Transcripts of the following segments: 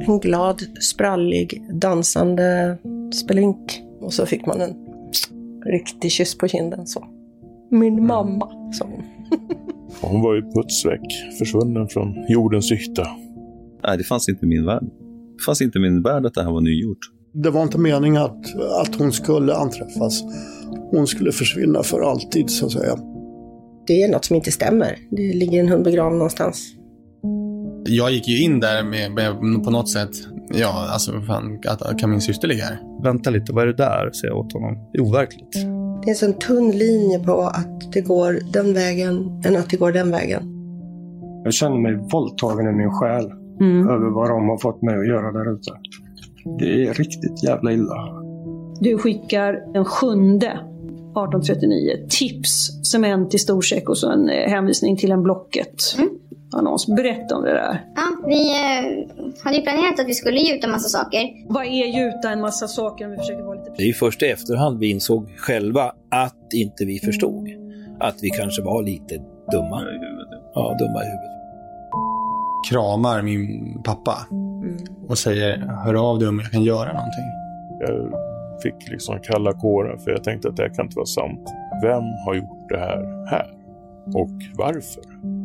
En glad, sprallig, dansande spelink. Och så fick man en riktig kyss på kinden så. Min mamma, sa hon. hon var ju putsväck, försvunnen från jordens yta. Nej, det fanns inte i min värld. Det fanns inte i min värld att det här var nygjort. Det var inte meningen att, att hon skulle anträffas. Hon skulle försvinna för alltid, så att säga. Det är något som inte stämmer. Det ligger en hund begravd någonstans. Jag gick ju in där med, med på något sätt, ja, alltså fan, att, kan min syster ligga här? Vänta lite, vad är det där? säger jag åt honom. Det är overkligt. Det är en sån tunn linje på att det går den vägen än att det går den vägen. Jag känner mig våldtagen i min själ mm. över vad de har fått mig att göra där ute. Det är riktigt jävla illa. Du skickar den sjunde 1839 tips, cement i storsäck och så en eh, hänvisning till en Blocket. Mm annons. Berätta om det där. Ja, vi eh, hade ju planerat att vi skulle gjuta en massa saker. Vad är gjuta en massa saker om vi försöker vara lite... Det är ju först i efterhand vi insåg själva att inte vi förstod. Att vi kanske var lite dumma. Ja, dumma i huvudet. Kramar min pappa och säger hör av dig om jag kan göra någonting. Jag fick liksom kalla kårar för jag tänkte att det här kan inte vara sant. Vem har gjort det här här? Och varför?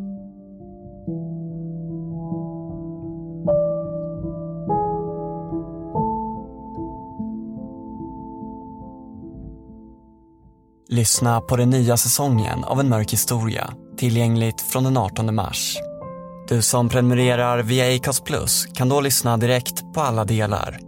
Lyssna på den nya säsongen av En mörk historia, tillgängligt från den 18 mars. Du som prenumererar via Acast Plus kan då lyssna direkt på alla delar.